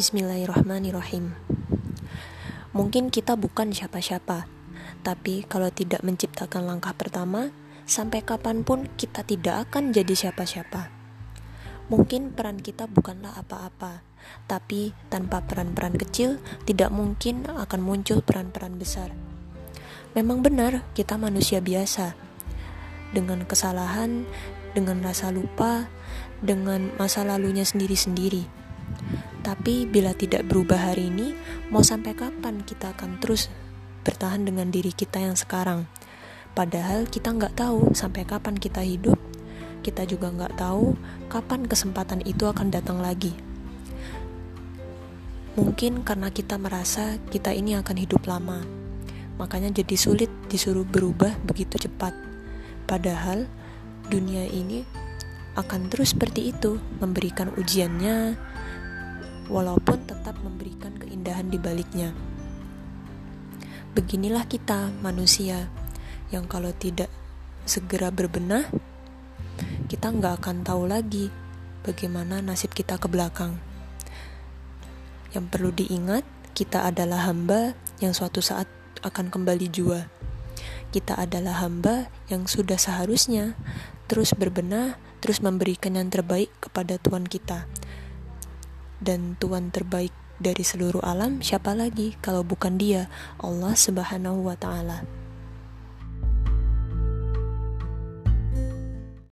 Bismillahirrahmanirrahim. Mungkin kita bukan siapa-siapa, tapi kalau tidak menciptakan langkah pertama, sampai kapan pun kita tidak akan jadi siapa-siapa. Mungkin peran kita bukanlah apa-apa, tapi tanpa peran-peran kecil, tidak mungkin akan muncul peran-peran besar. Memang benar, kita manusia biasa, dengan kesalahan, dengan rasa lupa, dengan masa lalunya sendiri-sendiri. Tapi bila tidak berubah hari ini, mau sampai kapan kita akan terus bertahan dengan diri kita yang sekarang? Padahal kita nggak tahu sampai kapan kita hidup, kita juga nggak tahu kapan kesempatan itu akan datang lagi. Mungkin karena kita merasa kita ini akan hidup lama, makanya jadi sulit disuruh berubah begitu cepat. Padahal dunia ini akan terus seperti itu, memberikan ujiannya, walaupun tetap memberikan keindahan di baliknya. Beginilah kita, manusia, yang kalau tidak segera berbenah, kita nggak akan tahu lagi bagaimana nasib kita ke belakang. Yang perlu diingat, kita adalah hamba yang suatu saat akan kembali jua. Kita adalah hamba yang sudah seharusnya terus berbenah, terus memberikan yang terbaik kepada Tuhan kita. Dan Tuhan terbaik dari seluruh alam siapa lagi kalau bukan Dia, Allah Subhanahu wa taala.